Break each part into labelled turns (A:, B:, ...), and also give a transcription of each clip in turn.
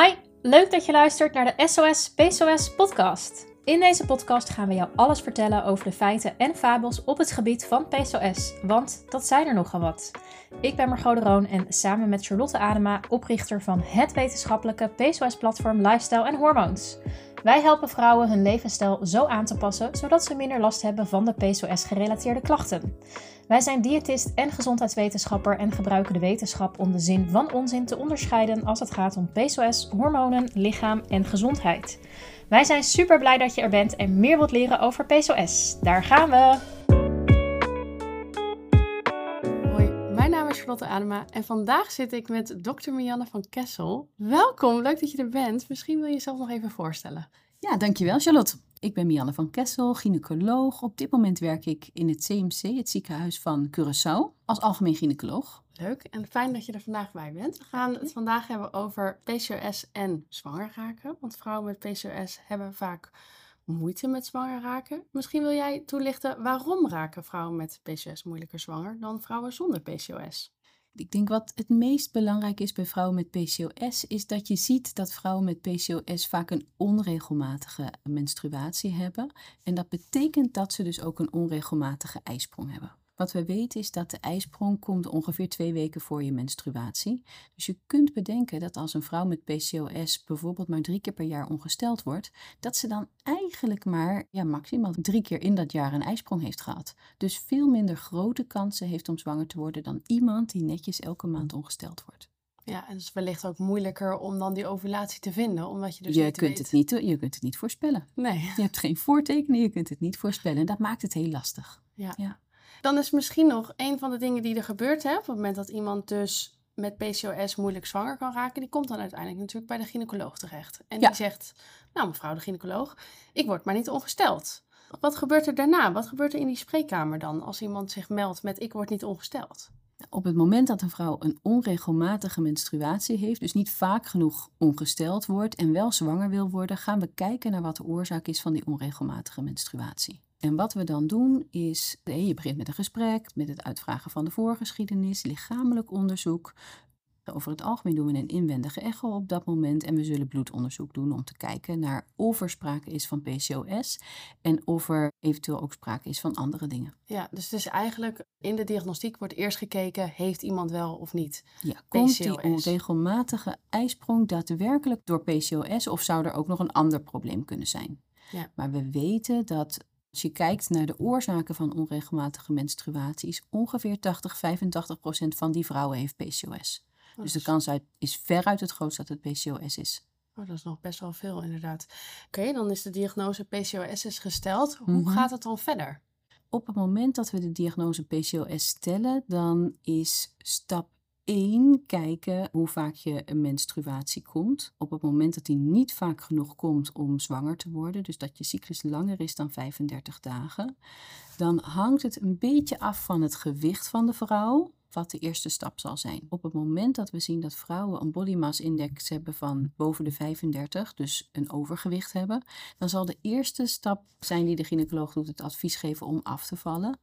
A: Hi, leuk dat je luistert naar de SOS PCOS podcast. In deze podcast gaan we jou alles vertellen over de feiten en fabels op het gebied van PCOS, want dat zijn er nogal wat. Ik ben Margot de Roon en samen met Charlotte Adema, oprichter van het wetenschappelijke PCOS-platform Lifestyle en Hormoons. Wij helpen vrouwen hun levensstijl zo aan te passen, zodat ze minder last hebben van de PCOS-gerelateerde klachten. Wij zijn diëtist en gezondheidswetenschapper en gebruiken de wetenschap om de zin van onzin te onderscheiden als het gaat om PCOS, hormonen, lichaam en gezondheid. Wij zijn super blij dat je er bent en meer wilt leren over PCOS. Daar gaan we!
B: Charlotte Adema en vandaag zit ik met dokter Marianne van Kessel. Welkom, leuk dat je er bent. Misschien wil je jezelf nog even voorstellen.
C: Ja, dankjewel Charlotte. Ik ben Mianne van Kessel, gynaecoloog. Op dit moment werk ik in het CMC, het ziekenhuis van Curaçao, als algemeen gynaecoloog.
B: Leuk en fijn dat je er vandaag bij bent. We gaan het vandaag hebben over PCOS en zwanger raken. Want vrouwen met PCOS hebben vaak moeite met zwanger raken. Misschien wil jij toelichten waarom raken vrouwen met PCOS moeilijker zwanger dan vrouwen zonder PCOS?
C: Ik denk wat het meest belangrijk is bij vrouwen met PCOS, is dat je ziet dat vrouwen met PCOS vaak een onregelmatige menstruatie hebben. En dat betekent dat ze dus ook een onregelmatige ijsprong hebben. Wat we weten is dat de ijsprong komt ongeveer twee weken voor je menstruatie. Dus je kunt bedenken dat als een vrouw met PCOS bijvoorbeeld maar drie keer per jaar ongesteld wordt, dat ze dan eigenlijk maar ja, maximaal drie keer in dat jaar een ijsprong heeft gehad. Dus veel minder grote kansen heeft om zwanger te worden dan iemand die netjes elke maand ongesteld wordt.
B: Ja, en het is wellicht ook moeilijker om dan die ovulatie te vinden, omdat je dus
C: je
B: niet
C: kunt
B: weet...
C: Het niet, je kunt het niet voorspellen.
B: Nee.
C: Je hebt geen voortekenen, je kunt het niet voorspellen. En dat maakt het heel lastig.
B: Ja.
C: Ja.
B: Dan is misschien nog een van de dingen die er gebeurt, hè, op het moment dat iemand dus met PCOS moeilijk zwanger kan raken, die komt dan uiteindelijk natuurlijk bij de gynaecoloog terecht. En
C: Ja.
B: die zegt, nou mevrouw de gynaecoloog, ik word maar niet ongesteld. Wat gebeurt er daarna? Wat gebeurt er in die spreekkamer dan als iemand zich meldt met ik word niet ongesteld?
C: Op het moment dat een vrouw een onregelmatige menstruatie heeft, dus niet vaak genoeg ongesteld wordt en wel zwanger wil worden, gaan we kijken naar wat de oorzaak is van die onregelmatige menstruatie. En wat we dan doen is, je begint met een gesprek, met het uitvragen van de voorgeschiedenis, lichamelijk onderzoek. Over het algemeen doen we een inwendige echo op dat moment en we zullen bloedonderzoek doen om te kijken naar of er sprake is van PCOS en of er eventueel ook sprake is van andere dingen.
B: Ja, dus het is eigenlijk in de diagnostiek wordt eerst gekeken, heeft iemand wel of niet?
C: Ja, komt die
B: PCOS.
C: onregelmatige ijsprong daadwerkelijk door PCOS of zou er ook nog een ander probleem kunnen zijn?
B: Ja.
C: Maar we weten dat als je kijkt naar de oorzaken van onregelmatige menstruaties, ongeveer 80, 85 procent van die vrouwen heeft PCOS.
B: Oh,
C: Dus de kans uit is veruit het grootst dat het PCOS is.
B: Oh, dat is nog best wel veel, inderdaad. Oké, dan is de diagnose PCOS is gesteld. Hoe
C: Mhm.
B: gaat het dan verder?
C: Op het moment dat we de diagnose PCOS stellen, dan is stap 1 kijken hoe vaak je een menstruatie komt. Op het moment dat die niet vaak genoeg komt om zwanger te worden, dus dat je cyclus langer is dan 35 dagen, dan hangt het een beetje af van het gewicht van de vrouw. Wat de eerste stap zal zijn. Op het moment dat we zien dat vrouwen een body mass index hebben van boven de 35, dus een overgewicht hebben, dan zal de eerste stap zijn die de gynaecoloog doet, het advies geven om af te vallen.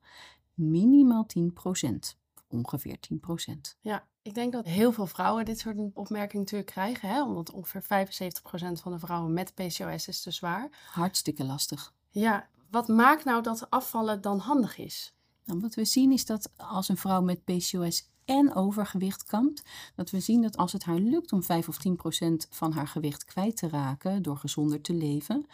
C: Minimaal 10%. Ongeveer 10%.
B: Ja, ik denk dat heel veel vrouwen dit soort opmerkingen natuurlijk krijgen. Hè? Omdat ongeveer 75% van de vrouwen met PCOS is te zwaar.
C: Hartstikke lastig.
B: Ja, wat maakt nou dat afvallen dan handig is?
C: Nou, wat we zien is dat als een vrouw met PCOS en overgewicht kampt, dat we zien dat als het haar lukt om 5 of 10 procent van haar gewicht kwijt te raken door gezonder te leven,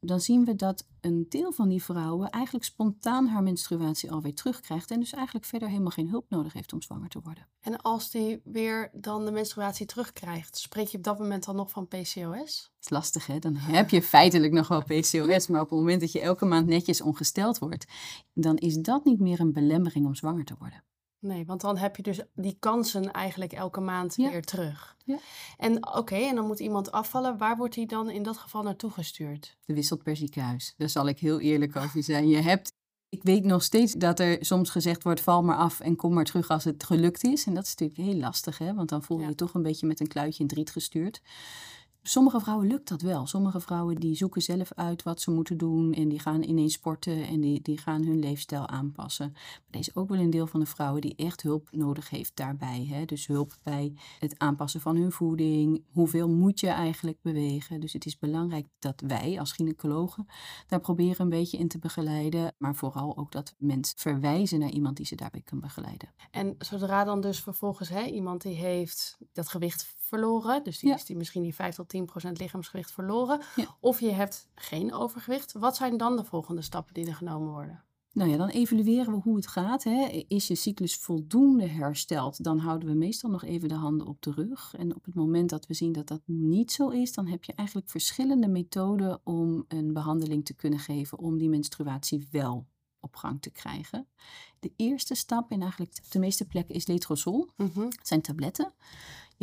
C: dan zien we dat een deel van die vrouwen eigenlijk spontaan haar menstruatie alweer terugkrijgt en dus eigenlijk verder helemaal geen hulp nodig heeft om zwanger te worden.
B: En als die weer dan de menstruatie terugkrijgt, spreek je op dat moment dan nog van PCOS?
C: Dat is lastig, hè? Dan heb je feitelijk nog wel PCOS, maar op het moment dat je elke maand netjes ongesteld wordt, dan is dat niet meer een belemmering om zwanger te worden.
B: Nee, want dan heb je dus die kansen eigenlijk elke maand
C: Ja.
B: weer terug.
C: Ja.
B: En oké, en dan moet iemand afvallen. Waar wordt hij dan in dat geval naartoe gestuurd?
C: Er wisselt per ziekenhuis. Daar zal ik heel eerlijk over zijn. Je hebt, ik weet nog steeds dat er soms gezegd wordt: val maar af en kom maar terug als het gelukt is. En dat is natuurlijk heel lastig, hè? want dan voel je
B: Ja.
C: je toch een beetje met een kluitje in het riet gestuurd. Sommige vrouwen lukt dat wel. Sommige vrouwen die zoeken zelf uit wat ze moeten doen en die gaan ineens sporten en die, die gaan hun leefstijl aanpassen. Maar er is ook wel een deel van de vrouwen die echt hulp nodig heeft daarbij. Hè? Dus hulp bij het aanpassen van hun voeding. Hoeveel moet je eigenlijk bewegen? Dus het is belangrijk dat wij als gynaecologen daar proberen een beetje in te begeleiden. Maar vooral ook dat mensen verwijzen naar iemand die ze daarbij kan begeleiden.
B: En zodra dan dus vervolgens hè, iemand die heeft dat gewicht verloren, dus die
C: Ja.
B: is die misschien die 5 tot 10 procent lichaamsgewicht verloren,
C: Ja.
B: of je hebt geen overgewicht, wat zijn dan de volgende stappen die er genomen worden?
C: Nou ja, dan evalueren we hoe het gaat. Hè. Is je cyclus voldoende hersteld, dan houden we meestal nog even de handen op de rug. En op het moment dat we zien dat dat niet zo is, dan heb je eigenlijk verschillende methoden om een behandeling te kunnen geven om die menstruatie wel op gang te krijgen. De eerste stap en eigenlijk op de meeste plekken is letrozol.
B: Mhm.
C: Het zijn tabletten.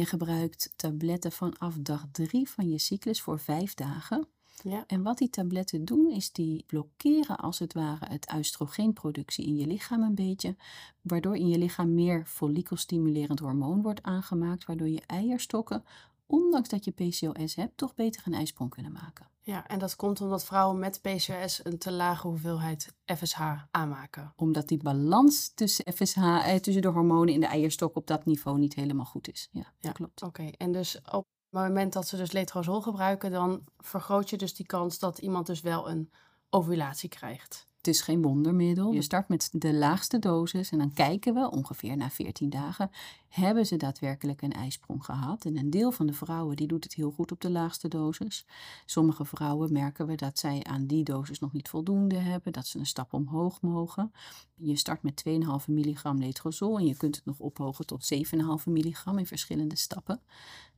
C: Je gebruikt tabletten vanaf dag drie van je cyclus voor vijf dagen.
B: Ja.
C: En wat die tabletten doen, is die blokkeren als het ware het oestrogeenproductie in je lichaam een beetje, waardoor in je lichaam meer follikelstimulerend hormoon wordt aangemaakt, waardoor je eierstokken, ondanks dat je PCOS hebt, toch beter een ijsprong kunnen maken.
B: Ja, en dat komt omdat vrouwen met PCOS een te lage hoeveelheid FSH aanmaken.
C: Omdat die balans tussen FSH, eh, tussen de hormonen in de eierstok op dat niveau niet helemaal goed is. Ja, dat klopt.
B: Oké, en dus op het moment dat ze dus letrozol gebruiken, dan vergroot je dus die kans dat iemand dus wel een ovulatie krijgt.
C: Het is geen wondermiddel. Je start met de laagste dosis en dan kijken we ongeveer na 14 dagen, hebben ze daadwerkelijk een ijsprong gehad? En een deel van de vrouwen die doet het heel goed op de laagste dosis. Sommige vrouwen merken we dat zij aan die dosis nog niet voldoende hebben, dat ze een stap omhoog mogen. Je start met 2,5 milligram letrozol en je kunt het nog ophogen tot 7,5 milligram in verschillende stappen.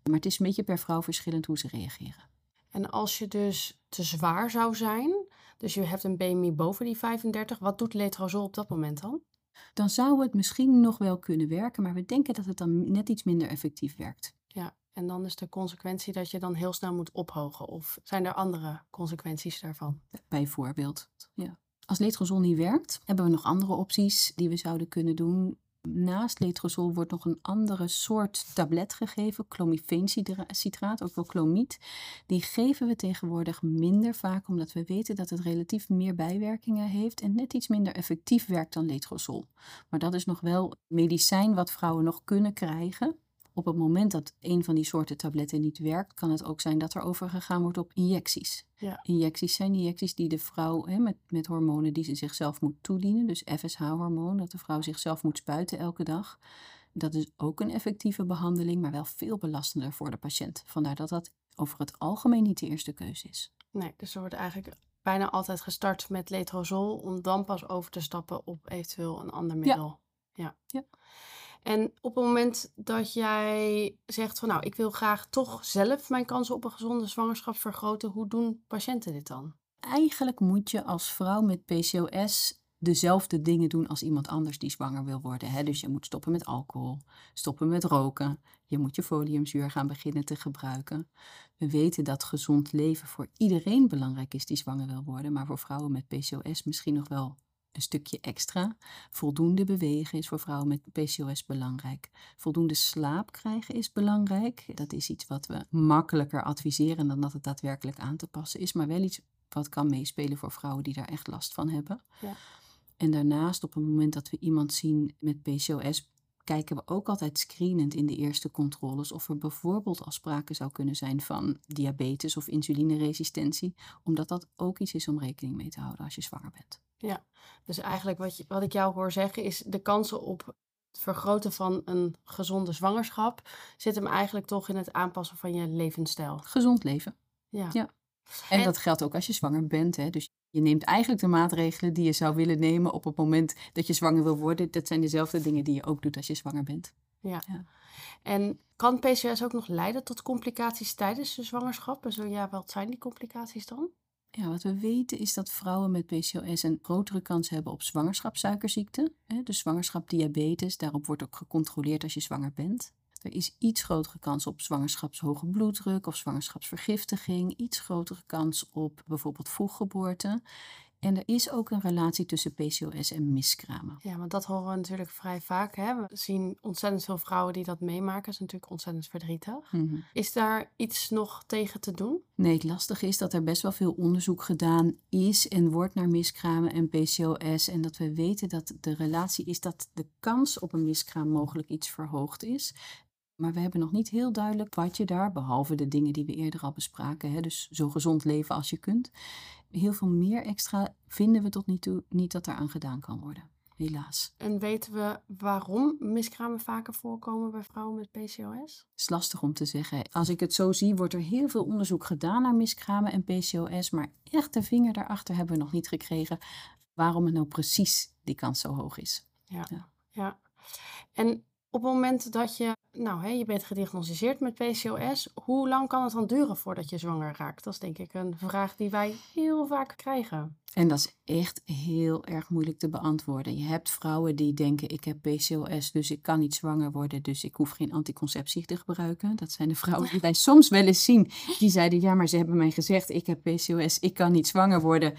C: Maar het is een beetje per vrouw verschillend hoe ze reageren.
B: En als je dus te zwaar zou zijn, dus je hebt een BMI boven die 35, wat doet letrozol op dat moment dan?
C: dan zou het misschien nog wel kunnen werken, maar we denken dat het dan net iets minder effectief werkt.
B: Ja, en dan is de consequentie dat je dan heel snel moet ophogen. Of zijn er andere consequenties daarvan?
C: Bijvoorbeeld. Ja. Als letrozol niet werkt, hebben we nog andere opties die we zouden kunnen doen. Naast letrozol wordt nog een andere soort tablet gegeven, clomifeencitraat, ook wel clomiet. Die geven we tegenwoordig minder vaak, omdat we weten dat het relatief meer bijwerkingen heeft en net iets minder effectief werkt dan letrozol. Maar dat is nog wel medicijn wat vrouwen nog kunnen krijgen. Op het moment dat een van die soorten tabletten niet werkt, kan het ook zijn dat er overgegaan wordt op injecties.
B: Ja.
C: Injecties zijn injecties die de vrouw hè, met, met hormonen die ze zichzelf moet toedienen, dus FSH-hormoon, dat de vrouw zichzelf moet spuiten elke dag. Dat is ook een effectieve behandeling, maar wel veel belastender voor de patiënt. Vandaar dat dat over het algemeen niet de eerste keuze is.
B: Nee, dus er wordt eigenlijk bijna altijd gestart met letrozol om dan pas over te stappen op eventueel een ander middel. Ja.
C: Ja.
B: En op het moment dat jij zegt van nou, ik wil graag toch zelf mijn kansen op een gezonde zwangerschap vergroten, hoe doen patiënten dit dan?
C: Eigenlijk moet je als vrouw met PCOS dezelfde dingen doen als iemand anders die zwanger wil worden. Hè? Dus je moet stoppen met alcohol, stoppen met roken. Je moet je foliumzuur gaan beginnen te gebruiken. We weten dat gezond leven voor iedereen belangrijk is die zwanger wil worden, maar voor vrouwen met PCOS misschien nog wel een stukje extra. Voldoende bewegen is voor vrouwen met PCOS belangrijk. Voldoende slaap krijgen is belangrijk. Dat is iets wat we makkelijker adviseren dan dat het daadwerkelijk aan te passen is, maar wel iets wat kan meespelen voor vrouwen die daar echt last van hebben.
B: Ja.
C: En daarnaast, op het moment dat we iemand zien met PCOS, kijken we ook altijd screenend in de eerste controles of er bijvoorbeeld al sprake zou kunnen zijn van diabetes of insulineresistentie, omdat dat ook iets is om rekening mee te houden als je zwanger bent.
B: Dus eigenlijk wat, je, wat ik jou hoor zeggen is de kansen op het vergroten van een gezonde zwangerschap zit hem eigenlijk toch in het aanpassen van je levensstijl.
C: Gezond leven.
B: Ja.
C: Ja.
B: En,
C: dat geldt ook als je zwanger bent. Hè? Dus je neemt eigenlijk de maatregelen die je zou willen nemen op het moment dat je zwanger wil worden. Dat zijn dezelfde dingen die je ook doet als je zwanger bent.
B: En kan PCOS ook nog leiden tot complicaties tijdens de zwangerschap? En zo ja, wat zijn die complicaties dan?
C: Ja, wat we weten is dat vrouwen met PCOS een grotere kans hebben op zwangerschapssuikerziekte. Hè? Dus zwangerschapdiabetes, daarop wordt ook gecontroleerd als je zwanger bent. Er is iets grotere kans op zwangerschapshoge bloeddruk of zwangerschapsvergiftiging. Iets grotere kans op bijvoorbeeld vroeggeboorte. En er is ook een relatie tussen PCOS en miskramen.
B: Ja, want dat horen we natuurlijk vrij vaak. Hè? We zien ontzettend veel vrouwen die dat meemaken. Dat is natuurlijk ontzettend verdrietig.
C: Mhm.
B: Is daar iets nog tegen te doen?
C: Nee, het lastige is dat er best wel veel onderzoek gedaan is en wordt naar miskramen en PCOS. En dat we weten dat de relatie is dat de kans op een miskraam mogelijk iets verhoogd is. Maar we hebben nog niet heel duidelijk wat je daar, behalve de dingen die we eerder al bespraken, hè, dus zo gezond leven als je kunt. Heel veel meer extra vinden we tot nu toe niet dat er aan gedaan kan worden. Helaas.
B: En weten we waarom miskramen vaker voorkomen bij vrouwen met PCOS?
C: Het is lastig om te zeggen. Als ik het zo zie, wordt er heel veel onderzoek gedaan naar miskramen en PCOS. Maar echt de vinger daarachter hebben we nog niet gekregen waarom het nou precies die kans zo hoog is.
B: Ja.
C: Ja.
B: ja. En op het moment dat je, nou, hè, je bent gediagnosticeerd met PCOS, hoe lang kan het dan duren voordat je zwanger raakt? Dat is denk ik een vraag die wij heel vaak krijgen.
C: En dat is echt heel erg moeilijk te beantwoorden. Je hebt vrouwen die denken: ik heb PCOS, dus ik kan niet zwanger worden, dus ik hoef geen anticonceptie te gebruiken. Dat zijn de vrouwen die wij soms wel eens zien. Die zeiden: ja, maar ze hebben mij gezegd: ik heb PCOS, ik kan niet zwanger worden.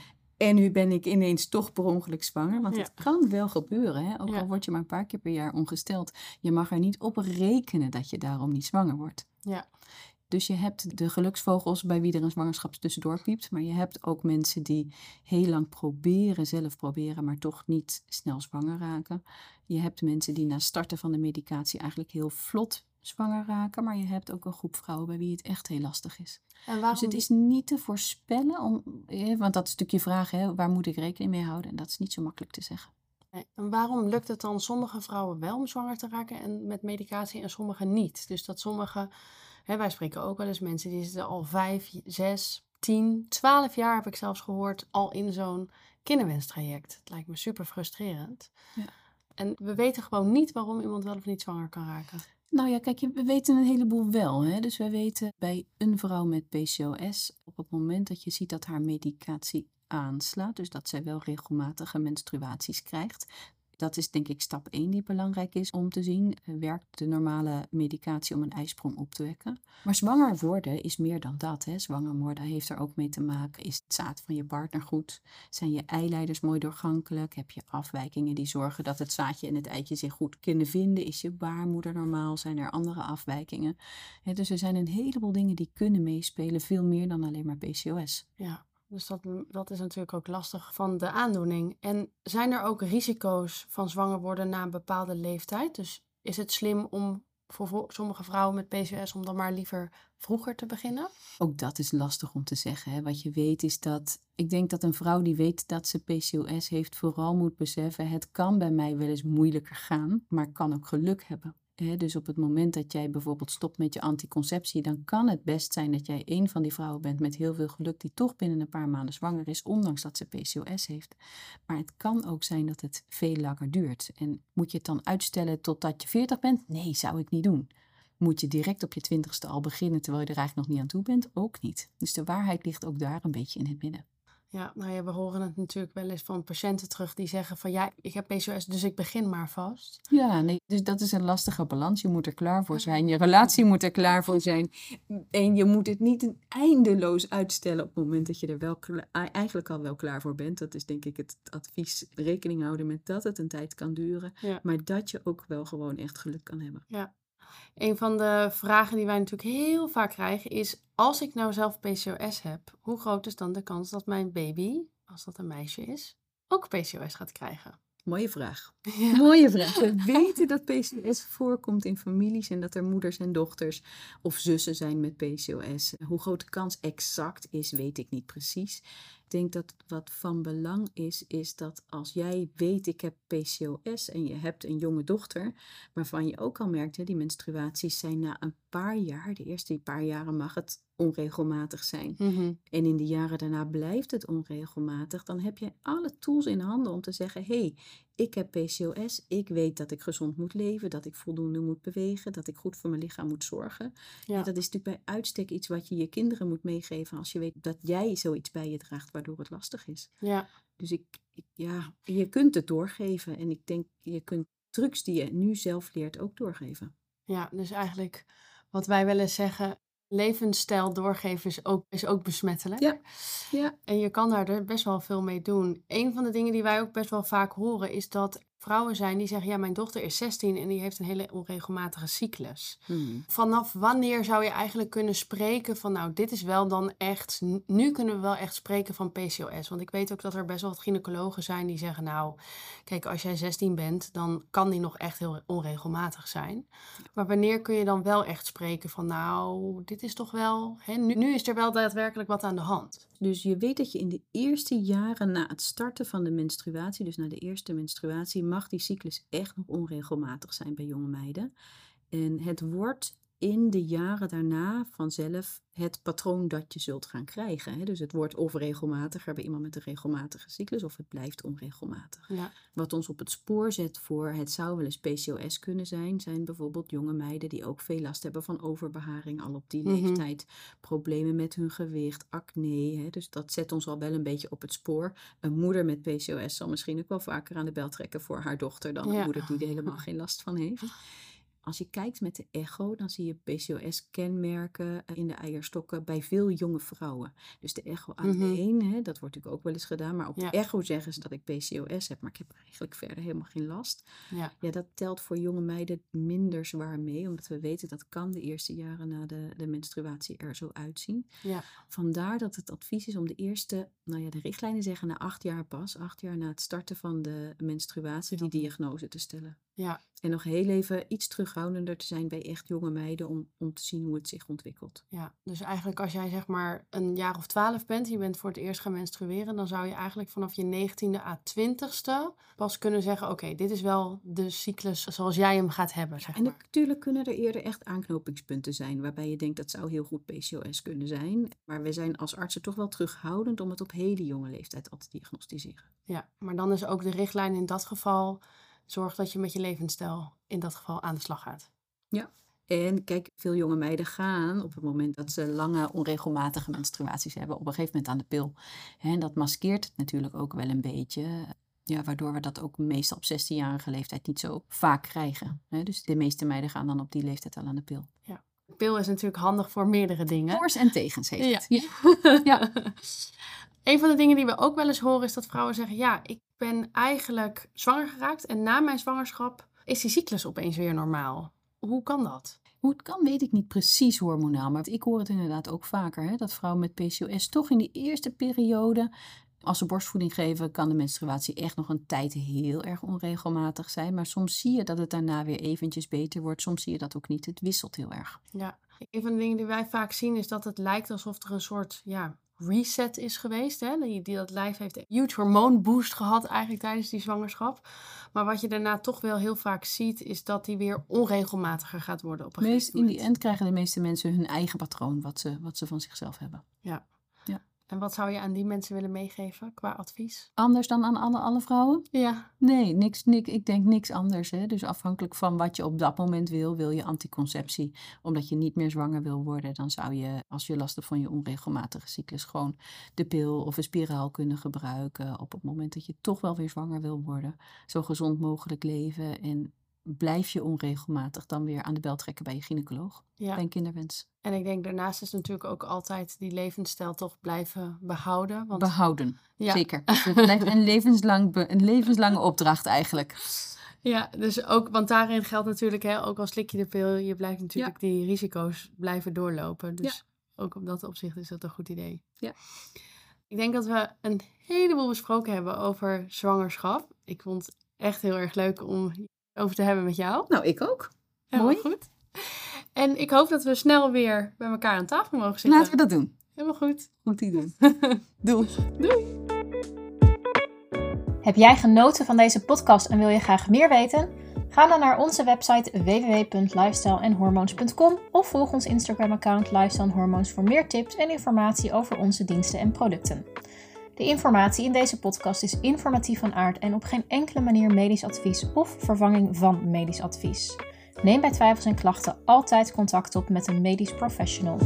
C: En nu ben ik ineens toch per ongeluk zwanger. Want
B: Ja.
C: het kan wel gebeuren, hè? ook
B: Ja.
C: al word je maar een paar keer per jaar ongesteld. Je mag er niet op rekenen dat je daarom niet zwanger wordt.
B: Ja.
C: Dus je hebt de geluksvogels bij wie er een zwangerschap tussendoor piept. Maar je hebt ook mensen die heel lang proberen, zelf proberen, maar toch niet snel zwanger raken. Je hebt mensen die na starten van de medicatie eigenlijk heel vlot zwanger raken. Maar je hebt ook een groep vrouwen bij wie het echt heel lastig is.
B: En waarom
C: Dus het is niet te voorspellen, om, want dat is natuurlijk je vraag, hè, waar moet ik rekening mee houden? En dat is niet zo makkelijk te zeggen.
B: En waarom lukt het dan sommige vrouwen wel om zwanger te raken en met medicatie en sommige niet? Dus dat sommige, hè, wij spreken ook wel eens mensen die zitten al vijf, zes, tien, twaalf jaar heb ik zelfs gehoord al in zo'n kinderwenstraject. Het lijkt me super frustrerend.
C: Ja.
B: En we weten gewoon niet waarom iemand wel of niet zwanger kan raken.
C: Nou ja, kijk, we weten een heleboel wel. Hè? Dus we weten bij een vrouw met PCOS, op het moment dat je ziet dat haar medicatie aanslaat, dus dat zij wel regelmatige menstruaties krijgt. Dat is denk ik stap 1 die belangrijk is om te zien. Werkt de normale medicatie om een ijsprong op te wekken? Maar zwanger worden is meer dan dat. Hè? Zwanger worden heeft er ook mee te maken. Is het zaad van je partner goed? Zijn je eileiders mooi doorgankelijk? Heb je afwijkingen die zorgen dat het zaadje en het eitje zich goed kunnen vinden? Is je baarmoeder normaal? Zijn er andere afwijkingen? Dus er zijn een heleboel dingen die kunnen meespelen, veel meer dan alleen maar PCOS.
B: Ja, dus dat, dat is natuurlijk ook lastig van de aandoening. En zijn er ook risico's van zwanger worden na een bepaalde leeftijd? Dus is het slim om voor vo- sommige vrouwen met PCOS om dan maar liever vroeger te beginnen?
C: Ook dat is lastig om te zeggen. Hè. Wat je weet is dat. Ik denk dat een vrouw die weet dat ze PCOS heeft, vooral moet beseffen: het kan bij mij wel eens moeilijker gaan, maar kan ook geluk hebben. Dus op het moment dat jij bijvoorbeeld stopt met je anticonceptie, dan kan het best zijn dat jij een van die vrouwen bent met heel veel geluk die toch binnen een paar maanden zwanger is, ondanks dat ze PCOS heeft. Maar het kan ook zijn dat het veel langer duurt. En moet je het dan uitstellen totdat je 40 bent? Nee, zou ik niet doen. Moet je direct op je twintigste al beginnen terwijl je er eigenlijk nog niet aan toe bent? Ook niet. Dus de waarheid ligt ook daar een beetje in het midden.
B: Ja, nou ja, we horen het natuurlijk wel eens van patiënten terug die zeggen van ja, ik heb PCOS, dus ik begin maar vast.
C: Ja, nee, dus dat is een lastige balans. Je moet er klaar voor zijn. Je relatie moet er klaar voor zijn. En je moet het niet eindeloos uitstellen op het moment dat je er wel eigenlijk al wel klaar voor bent. Dat is denk ik het advies. Rekening houden met dat het een tijd kan duren.
B: Ja.
C: Maar dat je ook wel gewoon echt geluk kan hebben.
B: Een van de vragen die wij natuurlijk heel vaak krijgen is, als ik nou zelf PCOS heb, hoe groot is dan de kans dat mijn baby, als dat een meisje is, ook PCOS gaat krijgen?
C: Mooie vraag.
B: Ja.
C: Mooie vraag. We weten dat PCOS voorkomt in families en dat er moeders en dochters of zussen zijn met PCOS. Hoe groot de kans exact is, weet ik niet precies. Denk dat wat van belang is, is dat als jij weet ik heb PCOS en je hebt een jonge dochter, waarvan je ook al merkt, die menstruaties zijn na een paar jaar, de eerste paar jaren mag het onregelmatig zijn.
B: Mhm.
C: En in de jaren daarna blijft het onregelmatig, dan heb je alle tools in handen om te zeggen: hé, hey, ik heb PCOS, ik weet dat ik gezond moet leven, dat ik voldoende moet bewegen, dat ik goed voor mijn lichaam moet zorgen.
B: Ja.
C: Dat is natuurlijk bij uitstek iets wat je je kinderen moet meegeven als je weet dat jij zoiets bij je draagt waardoor het lastig is.
B: ja,
C: Dus ik, ik- ja, je kunt het doorgeven en ik denk je kunt trucs die je nu zelf leert ook doorgeven.
B: ja, dus eigenlijk wat wij wel eens zeggen, levensstijl doorgeven is ook, is ook besmettelijk.
C: Ja. Ja.
B: En je kan daar dus best wel veel mee doen. Een van de dingen die wij ook best wel vaak horen is dat vrouwen zijn die zeggen: Ja, mijn dochter is 16 en die heeft een hele onregelmatige cyclus.
C: Hmm.
B: Vanaf wanneer zou je eigenlijk kunnen spreken van: Nou, dit is wel dan echt. Nu kunnen we wel echt spreken van PCOS. Want ik weet ook dat er best wel wat gynaecologen zijn die zeggen: Nou, kijk, als jij 16 bent, dan kan die nog echt heel onregelmatig zijn. Maar wanneer kun je dan wel echt spreken van: Nou, dit is toch wel. Hè, nu, nu is er wel daadwerkelijk wat aan de hand.
C: Dus je weet dat je in de eerste jaren na het starten van de menstruatie, dus na de eerste menstruatie, mag die cyclus echt nog onregelmatig zijn bij jonge meiden. En het wordt in de jaren daarna vanzelf het patroon dat je zult gaan krijgen. Hè? Dus het wordt of regelmatiger bij iemand met een regelmatige cyclus, of het blijft onregelmatig.
B: Ja.
C: Wat ons op het spoor zet voor het zou wel eens PCOS kunnen zijn, zijn bijvoorbeeld jonge meiden die ook veel last hebben van overbeharing al op die
B: Mhm.
C: leeftijd. Problemen met hun gewicht, acne. Hè? Dus dat zet ons al wel een beetje op het spoor. Een moeder met PCOS zal misschien ook wel vaker aan de bel trekken voor haar dochter dan een moeder die er helemaal geen last van heeft. Als je kijkt met de echo, dan zie je PCOS-kenmerken in de eierstokken bij veel jonge vrouwen. Dus de echo
B: Mhm.
C: alleen, hè, dat wordt natuurlijk ook wel eens gedaan, maar op
B: Ja.
C: de echo zeggen ze dat ik PCOS heb, maar ik heb eigenlijk verder helemaal geen last.
B: Ja.
C: Ja, dat telt voor jonge meiden minder zwaar mee, omdat we weten dat kan de eerste jaren na de, de menstruatie er zo uitzien.
B: Ja.
C: Vandaar dat het advies is om de eerste, nou ja, de richtlijnen zeggen na acht jaar pas, acht jaar na het starten van de menstruatie, die diagnose te stellen.
B: Ja.
C: En nog heel even iets terughoudender te zijn bij echt jonge meiden om, om te zien hoe het zich ontwikkelt.
B: Ja, dus eigenlijk als jij zeg maar een jaar of twaalf bent, je bent voor het eerst gaan menstrueren, dan zou je eigenlijk vanaf je 19e à 20ste pas kunnen zeggen, oké, dit is wel de cyclus zoals jij hem gaat hebben, zeg
C: En
B: maar.
C: natuurlijk kunnen er eerder echt aanknopingspunten zijn waarbij je denkt dat zou heel goed PCOS kunnen zijn. Maar we zijn als artsen toch wel terughoudend om het op hele jonge leeftijd al te diagnosticeren.
B: Ja, maar dan is ook de richtlijn in dat geval, zorg dat je met je levensstijl in dat geval aan de slag gaat.
C: En kijk, veel jonge meiden gaan op het moment dat ze lange onregelmatige menstruaties hebben, op een gegeven moment aan de pil. En dat maskeert het natuurlijk ook wel een beetje. Ja, waardoor we dat ook meestal op 16-jarige leeftijd niet zo vaak krijgen. Dus de meeste meiden gaan dan op die leeftijd al aan de pil.
B: De pil is natuurlijk handig voor meerdere dingen.
C: Voors en tegens heeft
B: Ja.
C: het. Ja.
B: ja. Een van de dingen die we ook wel eens horen is dat vrouwen zeggen: Ja, ik ben eigenlijk zwanger geraakt en na mijn zwangerschap is die cyclus opeens weer normaal. Hoe kan dat?
C: Hoe het kan, weet ik niet precies hormonaal. Maar ik hoor het inderdaad ook vaker. Hè, dat vrouwen met PCOS toch in die eerste periode. Als ze borstvoeding geven, kan de menstruatie echt nog een tijd heel erg onregelmatig zijn. Maar soms zie je dat het daarna weer eventjes beter wordt. Soms zie je dat ook niet. Het wisselt heel erg.
B: Ja, een van de dingen die wij vaak zien is dat het lijkt alsof er een soort ja, reset is geweest. Hè? Die, die dat lijf heeft een huge hormoonboost gehad eigenlijk tijdens die zwangerschap. Maar wat je daarna toch wel heel vaak ziet, is dat die weer onregelmatiger gaat worden op een
C: Meest, in die end krijgen de meeste mensen hun eigen patroon, wat ze, wat ze van zichzelf hebben.
B: En wat zou je aan die mensen willen meegeven qua advies?
C: Anders dan aan alle, alle vrouwen?
B: Ja,
C: Nee, niks, niks, ik denk niks anders. Hè? Dus afhankelijk van wat je op dat moment wil, wil je anticonceptie. Omdat je niet meer zwanger wil worden, dan zou je, als je last hebt van je onregelmatige cyclus, gewoon de pil of een spiraal kunnen gebruiken. Op het moment dat je toch wel weer zwanger wil worden. Zo gezond mogelijk leven en blijf je onregelmatig dan weer aan de bel trekken bij je gynaecoloog.
B: ja.
C: Bij een kinderwens.
B: En ik denk daarnaast is natuurlijk ook altijd die levensstijl toch blijven behouden. Want
C: Behouden,
B: ja,
C: zeker. Het blijft een, levenslang, een levenslange opdracht eigenlijk.
B: ja, dus ook, want daarin geldt natuurlijk, hè, ook al slik je de pil, je blijft natuurlijk die risico's blijven doorlopen. Dus ook op dat opzicht is dat een goed idee.
C: Ja.
B: Ik denk dat we een heleboel besproken hebben over zwangerschap. Ik vond het echt heel erg leuk om over te hebben met jou.
C: Nou, ik ook.
B: Helemaal
C: Mooi.
B: goed. En ik hoop dat we snel weer bij elkaar aan tafel mogen zitten.
C: Laten we dat doen.
B: Helemaal goed.
C: Goed idee. Doei.
A: Heb jij genoten van deze podcast en wil je graag meer weten? Ga dan naar onze website www.lifestyleenhormoons.com of volg ons Instagram-account Lifestyle Hormoons voor meer tips en informatie over onze diensten en producten. De informatie in deze podcast is informatief van aard en op geen enkele manier medisch advies of vervanging van medisch advies. Neem bij twijfels en klachten altijd contact op met een medisch professional.